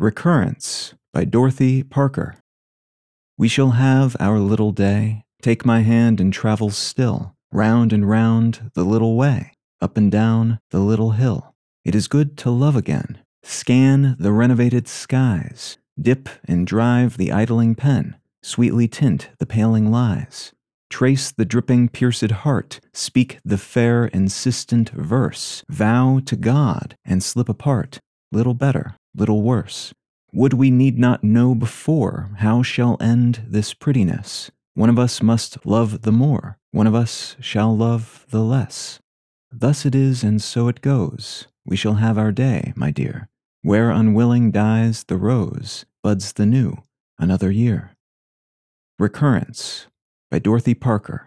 Recurrence by Dorothy Parker. We shall have our little day. Take my hand and travel still, round and round the little way, up and down the little hill. It is good to love again. Scan the renovated skies, dip and drive the idling pen, sweetly tint the paling lies. Trace the dripping pierced heart, speak the fair insistent verse, vow to God and slip apart, little better, little worse. Would we need not know before how shall end this prettiness? One of us must love the more, one of us shall love the less. Thus it is, and so it goes. We shall have our day, my dear. Where unwilling dies the rose, buds the new, another year. Recurrence by Dorothy Parker.